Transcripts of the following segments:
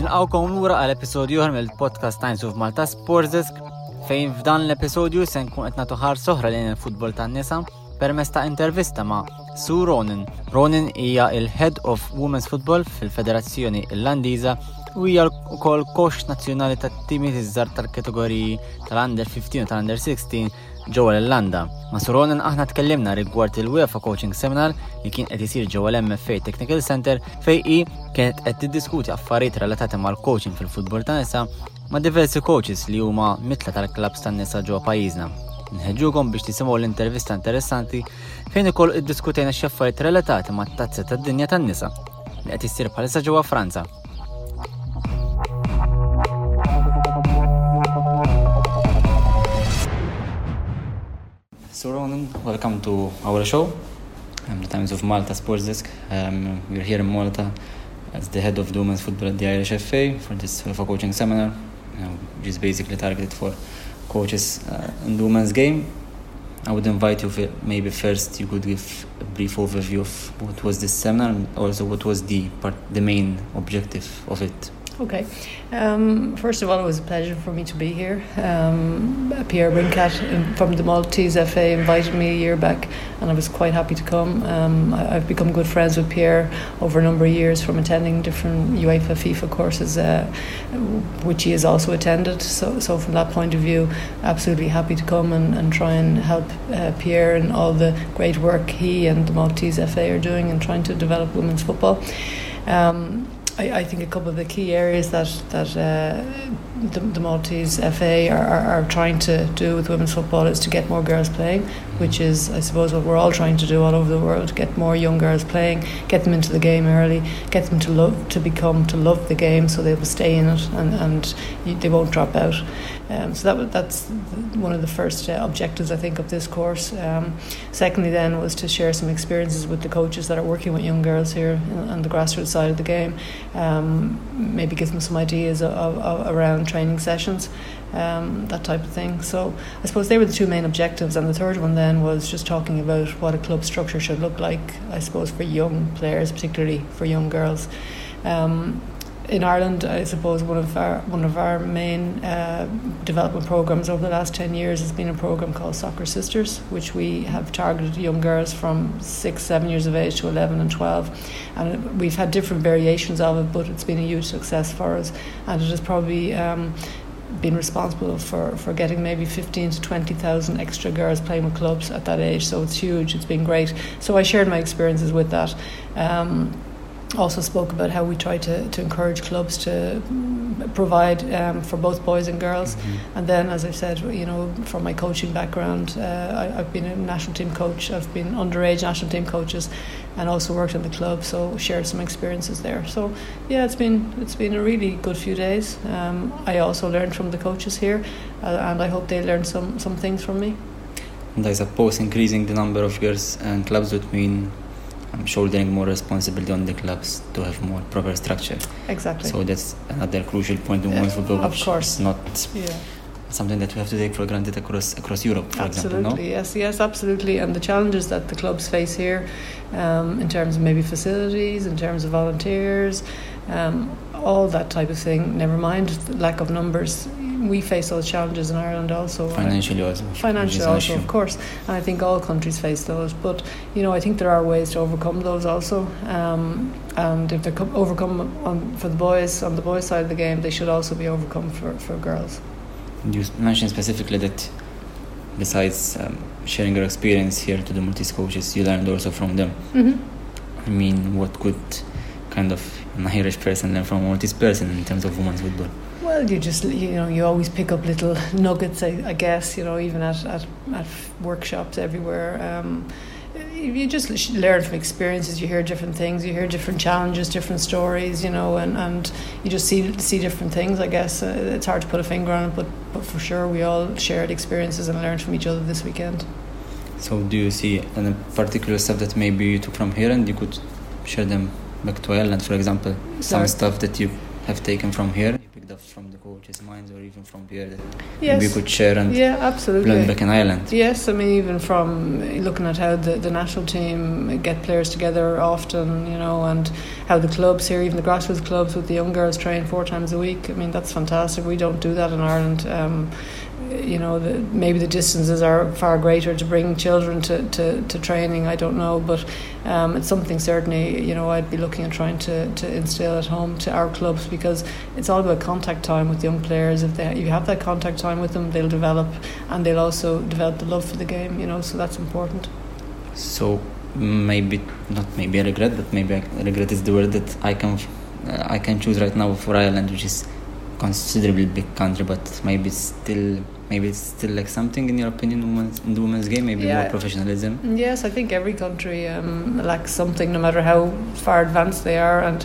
Nilqawkom lura għal episodju ħar mill-podcast Times of Malta Sports fejn f'dan l-episodju se nkun qed nagħtu ħar soħra lejn il-futbol tan-nisa permezz ta' intervista ma' Su Ronin. Ronin hija il-Head of Women's Football fil-Federazzjoni Irlandiża u hija wkoll kox nazzjonali tat-timi iż-żar tal-kategoriji tal-Under 15 u tal-Under 16 ġewwa l-Irlanda. Ma' Suronen aħna tkellimna rigward il-UEFA Coaching Seminar li kien qed isir ġewwa l-MFA Technical Center fej i kienet qed tiddiskuti affarijiet relatati mal-coaching fil-futbol ta' nisa ma' diversi coaches li huma mitla tal-klabs tan-nisa ġewwa pajjiżna. Nħedġukom biex tisimgħu l-intervista interessanti fejn ukoll iddiskutejna xi affarijiet relatati mat-tazza tad-dinja tan-nisa li qed issir bħalissa ġewwa Franza. Sue Ronan, welcome to our show. I'm the Times of Malta Sports Desk. Um, we're here in Malta as the head of the women's football at the Irish FA for this FIFA coaching seminar, know, which is basically targeted for coaches uh, in the women's game. I would invite you, maybe first you could give a brief overview of what was this seminar and also what was the part, the main objective of it. Okay. Um, first of all, it was a pleasure for me to be here. Um, Pierre Brincat from the Maltese FA invited me a year back, and I was quite happy to come. Um, I, I've become good friends with Pierre over a number of years from attending different UEFA FIFA courses, uh, which he has also attended. So, so from that point of view, absolutely happy to come and, and try and help uh, Pierre and all the great work he and the Maltese FA are doing in trying to develop women's football. Um, I, I think a couple of the key areas that that uh, the, the Maltese FA are, are, are trying to do with women's football is to get more girls playing, which is, I suppose, what we're all trying to do all over the world: get more young girls playing, get them into the game early, get them to love to become to love the game, so they will stay in it and and they won't drop out. Um, so that that's one of the first uh, objectives I think of this course. Um, secondly, then was to share some experiences with the coaches that are working with young girls here on the grassroots side of the game. Um, maybe give them some ideas of, of, around training sessions, um, that type of thing. So I suppose they were the two main objectives, and the third one then was just talking about what a club structure should look like. I suppose for young players, particularly for young girls. Um, in Ireland, I suppose one of our one of our main uh, development programs over the last ten years has been a program called Soccer Sisters, which we have targeted young girls from six, seven years of age to eleven and twelve, and we've had different variations of it, but it's been a huge success for us, and it has probably. Um, been responsible for, for getting maybe 15 to 20,000 extra girls playing with clubs at that age. So it's huge. It's been great. So I shared my experiences with that. Um, also spoke about how we try to, to encourage clubs to provide um, for both boys and girls. And then, as I said, you know, from my coaching background, uh, I, I've been a national team coach. I've been underage national team coaches, and also worked in the club. So shared some experiences there. So yeah, it's been it's been a really good few days. Um, I also learned from the coaches here, uh, and I hope they learned some some things from me. And I suppose increasing the number of girls and clubs would mean um, shouldering more responsibility on the clubs to have more proper structure. Exactly. So that's another crucial point in Yeah, women's football, of course. is not yeah. something that we have to take for granted across across Europe, for absolutely, example. No? yes, yes, absolutely. And the challenges that the clubs face here, um, in terms of maybe facilities, in terms of volunteers, um, all that type of thing. Never mind the lack of numbers. We face those challenges in Ireland also. Financially also. Financially, also, of course, and I think all countries face those. But you know, I think there are ways to overcome those also. Um, and if they're co- overcome on, for the boys on the boys' side of the game, they should also be overcome for, for girls. You mentioned specifically that besides um, sharing your experience here to the Maltese coaches, you learned also from them. Mm-hmm. I mean, what could kind of an Irish person learn from a Maltese person in terms of women's football? Well, you just you know you always pick up little nuggets, I, I guess. You know, even at at, at workshops everywhere. Um, you just learn from experiences. You hear different things. You hear different challenges, different stories. You know, and, and you just see see different things. I guess uh, it's hard to put a finger on it, but but for sure we all shared experiences and learned from each other this weekend. So, do you see any particular stuff that maybe you took from here and you could share them back to Ireland, for example? Some Sorry. stuff that you have taken from here? You picked up from the coaches' minds, or even from here that Yes. we could share and Yeah, absolutely. learn back in Ireland. Yes, I mean even from looking at how the, the national team get players together often, you know, and how the clubs here, even the grassroots clubs with the young girls train four times a week. I mean that's fantastic. We don't do that in Ireland. Um, you know, the, maybe the distances are far greater to bring children to, to, to training. I don't know, but um, it's something certainly you know I'd be looking at trying to, to instill at home to our clubs because it's all about contact time with young players. If they you have that contact time with them, they'll develop and they'll also develop the love for the game. You know, so that's important. So maybe not maybe a regret, but maybe a regret is the word that I can uh, I can choose right now for Ireland, which is considerably big country, but maybe still maybe it's still like something in your opinion women's, in the women's game, maybe Yeah. more professionalism. Yes, I think every country um, lacks something, no matter how far advanced they are, and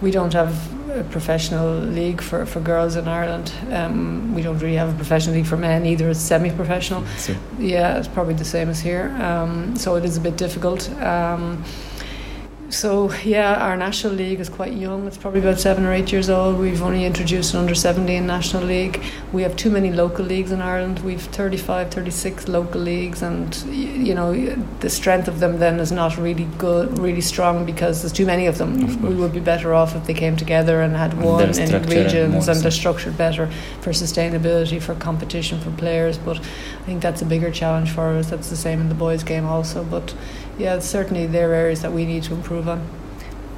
we don't have a professional league for, for girls in Ireland. Um, we don't really have a professional league for men either. It's semi-professional. So Yeah, it's probably the same as here. Um, so it is a bit difficult. Um, so yeah, our national league is quite young. It's probably about seven or eight years old. We've only introduced an under 17 national league. We have too many local leagues in Ireland. We've 35, 36 local leagues, and you know the strength of them then is not really good, really strong because there's too many of them. Of we would be better off if they came together and had one in regions and they're structured better for sustainability, for competition, for players. But I think that's a bigger challenge for us. That's the same in the boys' game also. But yeah, certainly there are areas that we need to improve on.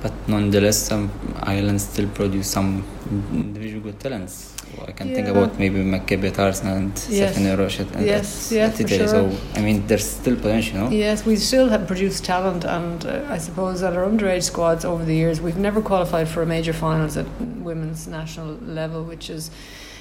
But nonetheless, some islands still produce some individual good talents. I can think about maybe McKibbe Tarsna and Yes. Stephanie Roche at, at, Yes, at, yeah, at for sure. So I mean, there's still potential, no? Yes, we still have produced talent, and uh, I suppose that our underage squads over the years, we've never qualified for a major finals at women's national level, which is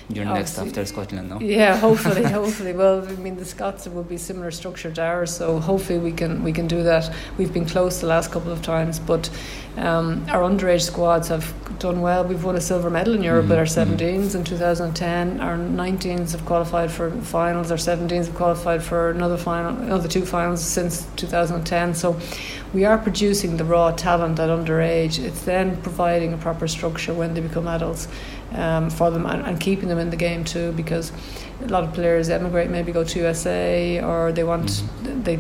You're next after Scotland, no? Yeah, hopefully, hopefully. Well, I mean, the Scots will be similar structure to ours, so hopefully we can we can do that. We've been close the last couple of times, but um, our underage squads have done well. We've won a silver medal in Europe with our Mhm, mhm. 17s in 2010. Our 19s have qualified for finals. Our 17s have qualified for another final, another two finals since 2010. So we are producing the raw talent at underage. It's then providing a proper structure when they become adults um, for them and, and keeping them in the game too because a lot of players emigrate maybe go to USA or they want Mhm. they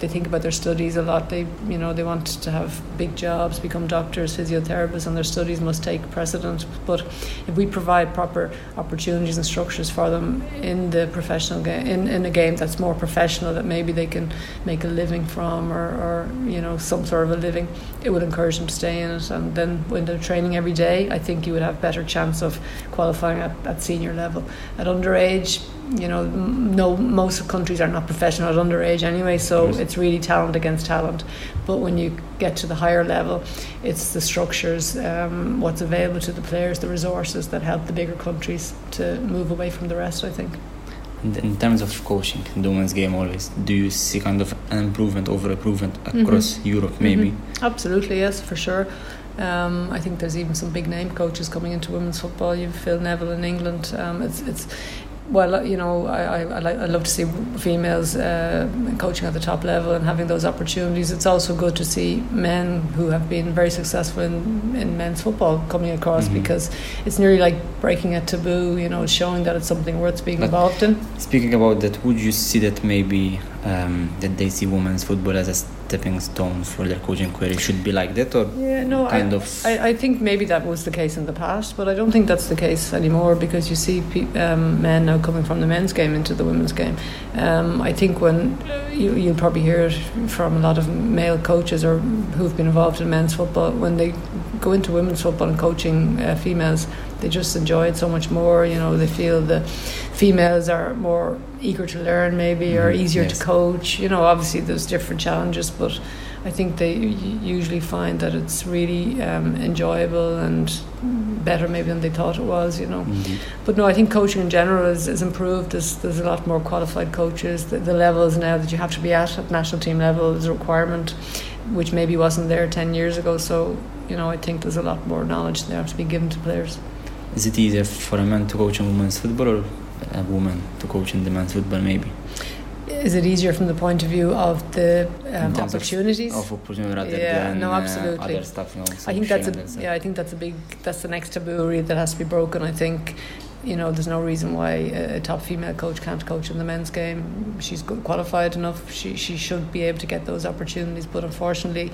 they think about their studies a lot. They you know they want to have big jobs become doctors physiotherapists and their studies must take precedent. But if we provide proper opportunities and structures for them in the professional game in, in a game that's more professional that maybe they can make a living from or, or you know some sort of a living it would encourage them to stay in it. And then when they're training every day I think you would have better chance of qualifying at, at senior level. At underage you know m- no most countries are not professional at underage anyway so Yes. it's really talent against talent but when you get to the higher level it's the structures um, what's available to the players the resources that help the bigger countries to move away from the rest I think In, in terms of coaching in the women's game, always do you see kind of an improvement over improvement across Europe, maybe? Mhm. Absolutely, yes, for sure. Um, I think there's even some big name coaches coming into women's football. You've Phil Neville in England. Um, it's it's well, you know, I I, I, like, I love to see females uh, coaching at the top level and having those opportunities. It's also good to see men who have been very successful in, in men's football coming across Mhm. because it's nearly like breaking a taboo. You know, showing that it's something worth being But- involved in. Speaking about that, would you see that maybe um, that they see women's football as a stepping stone for their coaching career? Should be like that, or Yeah, no, kind I, of? I, I think maybe that was the case in the past, but I don't think that's the case anymore because you see pe- um, men now coming from the men's game into the women's game. Um, I think when uh, you, you'll probably hear it from a lot of male coaches or who've been involved in men's football when they go into women's football and coaching uh, females, they just enjoy it so much more. You know, they feel the females are more eager to learn, maybe, or Mhm, easier yes. to coach. You know, obviously there's different challenges, but I think they usually find that it's really um, enjoyable and better maybe than they thought it was. You know, Indeed. but no, I think coaching in general is, is improved. There's there's a lot more qualified coaches. The, the levels now that you have to be at at national team level is a requirement, which maybe wasn't there ten years ago. So you know, I think there's a lot more knowledge there to be given to players. Is it easier for a man to coach in women's football or a woman to coach in the men's football? Maybe. is it easier from the point of view of the um, terms of- opportunities? Of opportunity rather Yeah, than no, uh, absolutely. other stuff. You know, I think that's a yeah. I think that's a big that's the next taboo really that has to be broken. I think you know there's no reason why a, a top female coach can't coach in the men's game. She's qualified enough. She she should be able to get those opportunities. But unfortunately,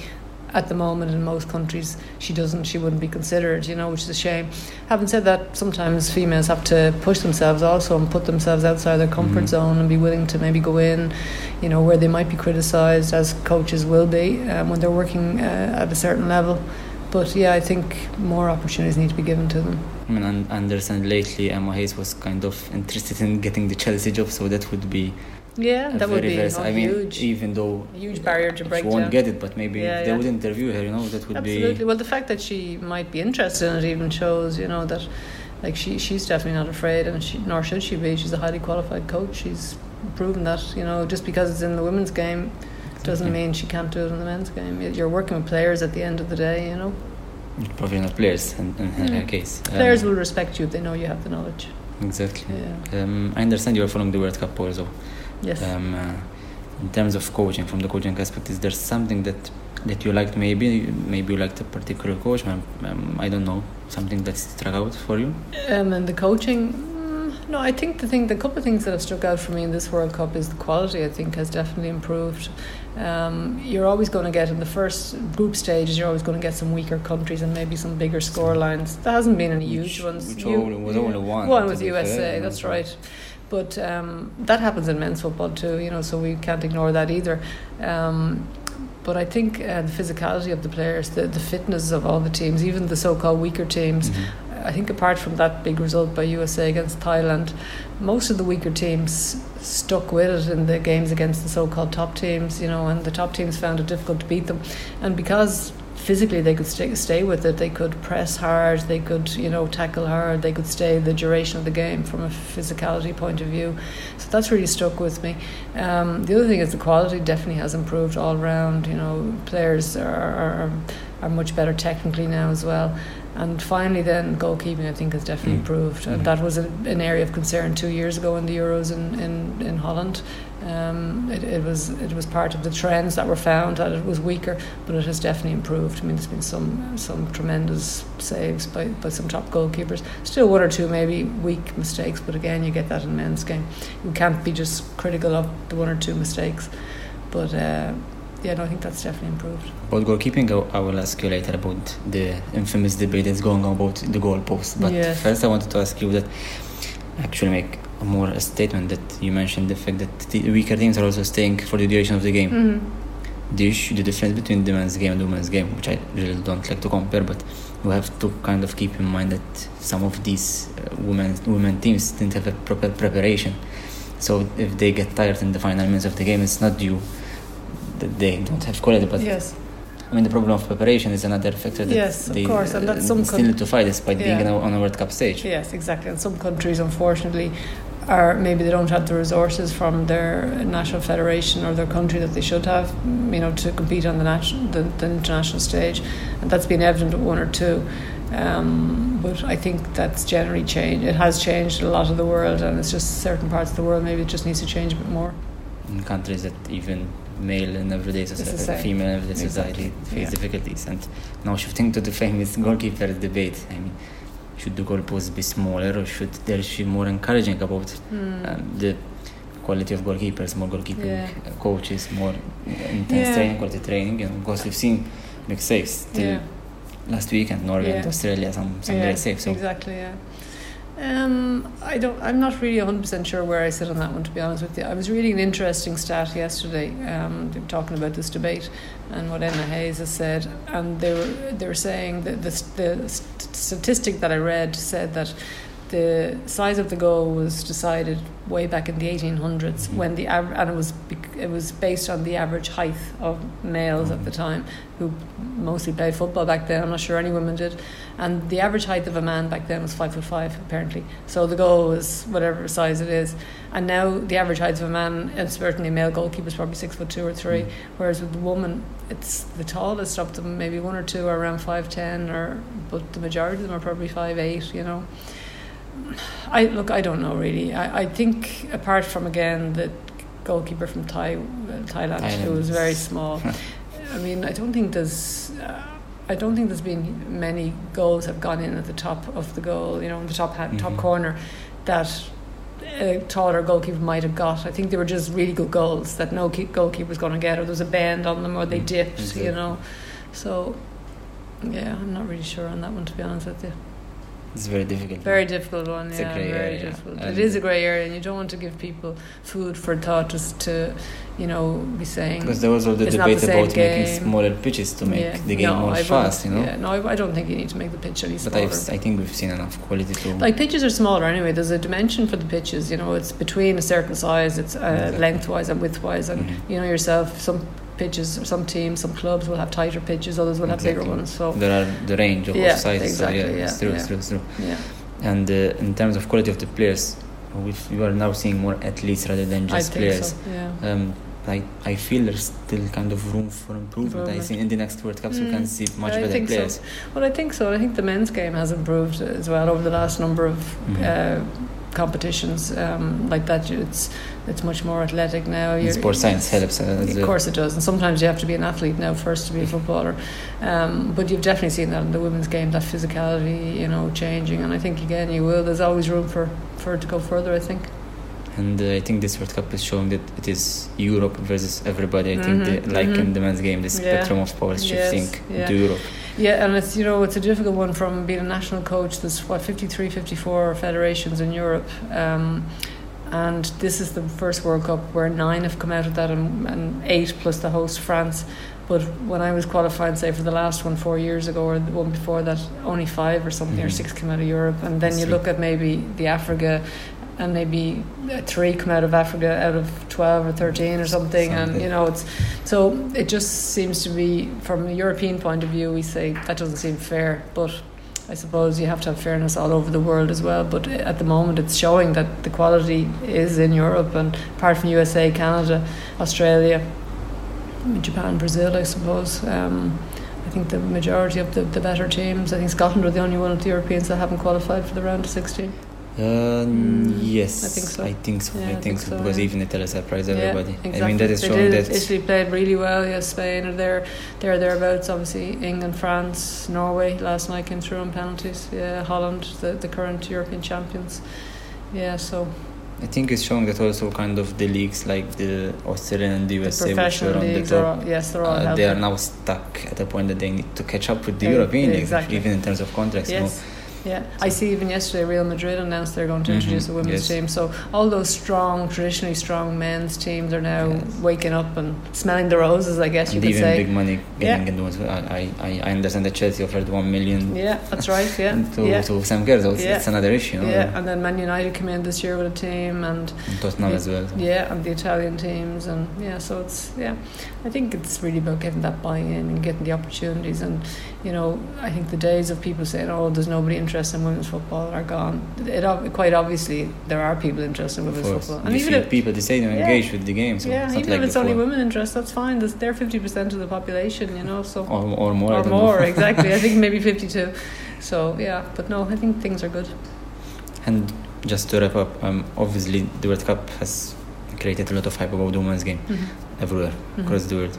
at the moment in most countries, she doesn't. She wouldn't be considered. You know, which is a shame. Having said that, sometimes females have to push themselves also and put themselves outside their comfort Mhm. zone and be willing to maybe go in, you know, where they might be criticised as coaches will be um, when they're working uh, at a certain level. But yeah, I think more opportunities need to be given to them. I mean, I understand lately Emma Hayes was kind of interested in getting the Chelsea job, so that would be Yeah, that would be I mean, huge, even though huge barrier to break she won't down. get it, but maybe Yeah, they yeah. would interview her, you know, that would Absolutely. be Well, the fact that she might be interested in it even shows, you know, that like she she's definitely not afraid, and she nor should she be. She's a highly qualified coach. She's proven that, you know, just because it's in the women's game doesn't mean she can't do it in the men's game. You're working with players at the end of the day, you know. probably not players in, in her Mm. case. Um, Players will respect you if they know you have the knowledge. exactly. Yeah. Um, I understand you are following the World Cup also. Yes. Um, uh, in terms of coaching, from the coaching aspect, is there something that that you liked? Maybe maybe you liked a particular coach. Um, um, I don't know something that struck out for you. Um, and the coaching, mm, no, I think the thing, the couple of things that have struck out for me in this World Cup is the quality. I think has definitely improved. Um, you're always going to get in the first group stages. You're always going to get some weaker countries and maybe some bigger score lines. There hasn't been any huge Which- ones. which You- only- was yeah. only one, One with USA. fair, that's right. But um, that happens in men's football too. You know, so we can't ignore that either. Um, but I think uh, the physicality of the players, the, the fitness of all the teams, even the so-called weaker teams, Mhm. I think apart from that big result by USA against Thailand, most of the weaker teams stuck with it in the games against the so-called top teams, you know, and the top teams found it difficult to beat them. And because physically they could stay, stay with it, they could press hard, they could, you know, tackle hard, they could stay the duration of the game from a physicality point of view. So that's really stuck with me. Um, the other thing is the quality definitely has improved all round. You know, players are, are, are much better technically now as well. And finally, then goalkeeping, I think, has definitely Mm. improved. And Mhm. that was a, an area of concern two years ago in the Euros in, in, in Holland. Um, it, it was it was part of the trends that were found that it was weaker, but it has definitely improved. I mean, there's been some some tremendous saves by, by some top goalkeepers. Still one or two maybe weak mistakes, but again, you get that in men's game. You can't be just critical of the one or two mistakes. But uh, yeah, no, I think that's definitely improved. About goalkeeping, I I will ask you later about the infamous debate that's going on about the goalpost. But Yes. first, I wanted to ask you that actually make more a statement that you mentioned the fact that the weaker teams are also staying for the duration of the game. Mm-hmm. The issue, the difference between the men's game and the women's game, which I really don't like to compare, but you have to kind of keep in mind that some of these uh, women women teams didn't have a proper preparation. So if they get tired in the final minutes of the game, it's not due that they don't have quality, but yes. I mean, the problem of preparation is another factor that Yes, of they course, and that's uh, some still need to fight despite being Yeah. in a, on a World Cup stage. Yes, exactly. And some countries, unfortunately, are maybe they don't have the resources from their national federation or their country that they should have, you know, to compete on the national, the, the international stage, and that's been evident at one or two. Um, but I think that's generally changed. It has changed a lot of the world, and it's just certain parts of the world maybe it just needs to change a bit more. In countries that even male in everyday society, female in everyday Exactly. society face Yeah. difficulties. And now shifting to the famous goalkeeper debate, I mean, should the goalposts be smaller or should there should be more encouraging about Hmm. um, the quality of goalkeepers, more goalkeeping Yeah. coaches, more intense Yeah. training, quality training? Know, because we've seen big saves till yeah. last weekend, Norway and Australia, some, some yeah, great saves. So Exactly, yeah. Um, I don't. I'm not really 100 percent sure where I sit on that one. To be honest with you, I was reading an interesting stat yesterday. Um, they were talking about this debate and what Emma Hayes has said, and they were they were saying that the, the st- statistic that I read said that the size of the goal was decided way back in the 1800s Mhm. when the aver- and it was it was based on the average height of males at the Mhm. time who mostly played football back then. I'm not sure any women did, and the average height of a man back then was five foot five apparently. So the goal was whatever size it is, and now the average height of a man, and certainly a male goalkeeper, is probably six foot two or three. Mm. Whereas with the woman, it's the tallest of them, maybe one or two are around five ten, or but the majority of them are probably five eight. You know, I look, I don't know really. I, I think apart from again the goalkeeper from Thai, Thailand, Thailand, who was very small. I mean, I don't think there's. Uh, I don't think there's been many goals have gone in at the top of the goal, you know, in the top mm-hmm. top corner, that a taller goalkeeper might have got. I think they were just really good goals that no goalkeeper was going to get, or there was a bend on them, or they mm, dipped, mm-hmm. you know. So, yeah, I'm not really sure on that one, to be honest with you. It's very difficult. Very difficult one. It's yeah, very area, difficult. It is a grey area, and you don't want to give people food for thought just to, you know, be saying. Because there was all the debate the about game. making smaller pitches to make yeah. the game no, more I fast. You know. Yeah, no, I, I, don't think you need to make the pitch any smaller. But i think we've seen enough quality to. Like pitches are smaller anyway. There's a dimension for the pitches. You know, it's between a certain size. It's uh, exactly. lengthwise and widthwise, and mm-hmm. you know yourself. Some pitches. Some teams, some clubs will have tighter pitches, others will exactly. have bigger ones. So there are the range of yeah, sizes. Exactly, so yeah, yeah, it's true, yeah. it's true, it's true. Yeah. And uh, in terms of quality of the players, we are now seeing more athletes rather than just players. So, yeah. Um, I, I feel there's still kind of room for improvement. improvement. I think in the next World Cups mm. we can see much I better players. So. Well, I think so. I think the men's game has improved as well over the last number of mm-hmm. uh, competitions um, like that. It's it's much more athletic now. You're, Sport science helps. Uh, of course, it does. And sometimes you have to be an athlete now first to be a footballer. Um, but you've definitely seen that in the women's game, that physicality, you know, changing. And I think again, you will. There's always room for for it to go further. I think. And uh, I think this World Cup is showing that it is Europe versus everybody. I mm-hmm, think, the, like mm-hmm. in the men's game, the spectrum yeah. of power is shifting yes, yeah. to Europe. Yeah, and it's you know it's a difficult one from being a national coach. There's what 53, 54 federations in Europe. Um, and this is the first World Cup where nine have come out of that, and, and eight plus the host France. But when I was qualified, say for the last one four years ago or the one before that, only five or something mm-hmm. or six came out of Europe. And then you look at maybe the Africa, and maybe three come out of Africa out of twelve or thirteen or something. something. And you know, it's so it just seems to be from a European point of view, we say that doesn't seem fair, but I suppose you have to have fairness all over the world as well. But at the moment, it's showing that the quality is in Europe, and apart from USA, Canada, Australia, Japan, Brazil, I suppose. Um, I think the majority of the, the better teams. I think Scotland are the only one of the Europeans that haven't qualified for the round of 16. Uh, mm, yes, I think so. I think so. Yeah, I, think, so, because yeah. even Italy surprised everybody. Yeah, exactly. I mean that is showing that Italy played really well. Yes, Spain are there, there thereabouts. Obviously, England, France, Norway last night came through on penalties. Yeah, Holland, the the current European champions. Yeah, so. I think it's showing that also kind of the leagues like the Australian and the USA, the which are on the top, are, yes, they're all uh, they are now stuck at a point that they need to catch up with the yeah, European exactly. league, even in terms of contracts. Yes. You know? Yeah, I see. Even yesterday, Real Madrid announced they're going to introduce mm-hmm. a women's yes. team. So all those strong, traditionally strong men's teams are now yes. waking up and smelling the roses. I guess and you could even say. big money getting yeah. into. I, I, I understand that Chelsea offered one million. Yeah, that's right. Yeah, to, yeah. to Sam Kerr. So yeah. it's another issue. Yeah, and then Man United came in this year with a team, and, and Tottenham as well. So. Yeah, and the Italian teams, and yeah, so it's yeah. I think it's really about getting that buy-in and getting the opportunities, and you know, I think the days of people saying, "Oh, there's nobody interested in women's football," are gone. It quite obviously there are people interested in women's football, and you even if people they say they're yeah, engaged with the game. So yeah, even like if it's before. only women interest, that's fine. There's, they're fifty percent of the population, you know. So or, or more. Or more, exactly. I think maybe fifty-two. So yeah, but no, I think things are good. And just to wrap up, um, obviously the World Cup has created a lot of hype about the women's game mm-hmm. everywhere mm-hmm. across the world.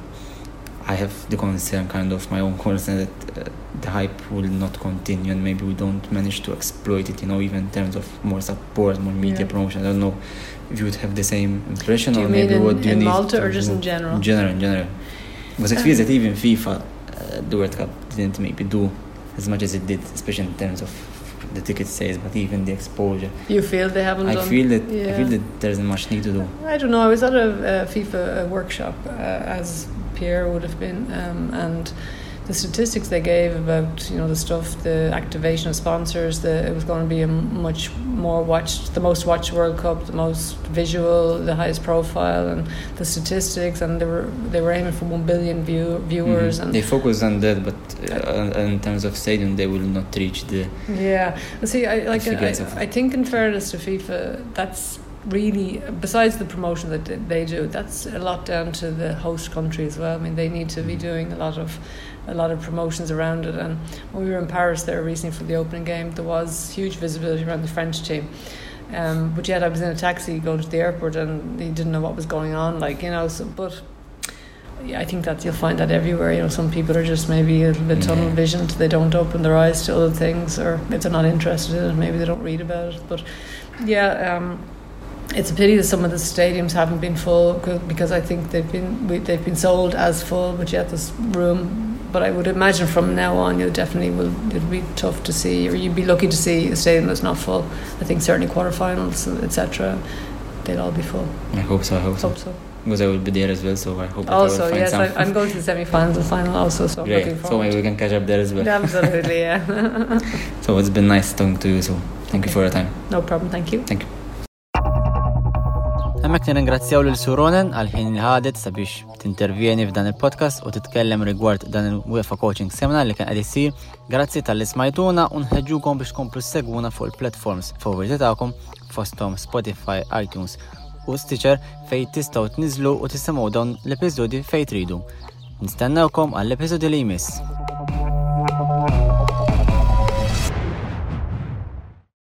I have the concern, kind of my own concern, that uh, the hype will not continue and maybe we don't manage to exploit it, you know, even in terms of more support, more media yeah. promotion. I don't know if you would have the same impression or maybe in, what do you in need? Malta or just in general? In general, in general. Because it feels that even FIFA, uh, the World Cup, didn't maybe do as much as it did, especially in terms of the ticket sales, but even the exposure. You feel they haven't I done? feel that yeah. I feel that there's much need to do. I don't know. I was at a, a FIFA workshop uh, as Pierre would have been, um, and the statistics they gave about you know the stuff, the activation of sponsors, the, it was going to be a much more watched, the most watched World Cup, the most visual, the highest profile, and the statistics, and they were they were aiming for one billion view, viewers. Mhm. And They focus on that, but uh, in terms of stadium, they will not reach the. yeah, see, I like I, of- I think in fairness to FIFA, that's really besides the promotion that they do that's a lot down to the host country as well i mean they need to be doing a lot of a lot of promotions around it and when we were in paris there recently for the opening game there was huge visibility around the french team Um, but yet I was in a taxi going to the airport and he didn't know what was going on, like, you know, so, but yeah, I think that you'll find that everywhere. You know, some people are just maybe a little bit tunnel visioned. They don't open their eyes to other things, or if they're not interested in it, maybe they don't read about it. But yeah, um, it's a pity that some of the stadiums haven't been full 'cause- because I think they've been we, they've been sold as full, but yet there's room. But I would imagine from now on, you definitely will. It'd be tough to see, or you'd be lucky to see a stadium that's not full. I think certainly quarterfinals, etc. They'll all be full. I hope so, I hope so. Hope so. Because I will be there as well, so I hope that I will Also, find yes, some. I, I'm going to the semi-finals and final also, so I'm Great, looking so maybe we can catch up there as well. Absolutely, yeah. So it's been nice talking to you, so thank you for your time. no problem, thank you. Thank you. Hemmek nirringrazzjaw lil Suronen għal ħin li ħadet sabiex tintervjeni f'dan il-podcast u titkellem rigward dan il-UEFA Coaching Seminar li kien qed isir. Grazzi tal-li smajtuna u nħeġġukom biex komplu segwuna fuq il-platforms favoriti tagħkom fosthom Spotify, iTunes u Stitcher fej tistgħu tniżlu u tisimgħu dawn l-episodji fej tridu. Nistennawkom għall-episodji li jmiss.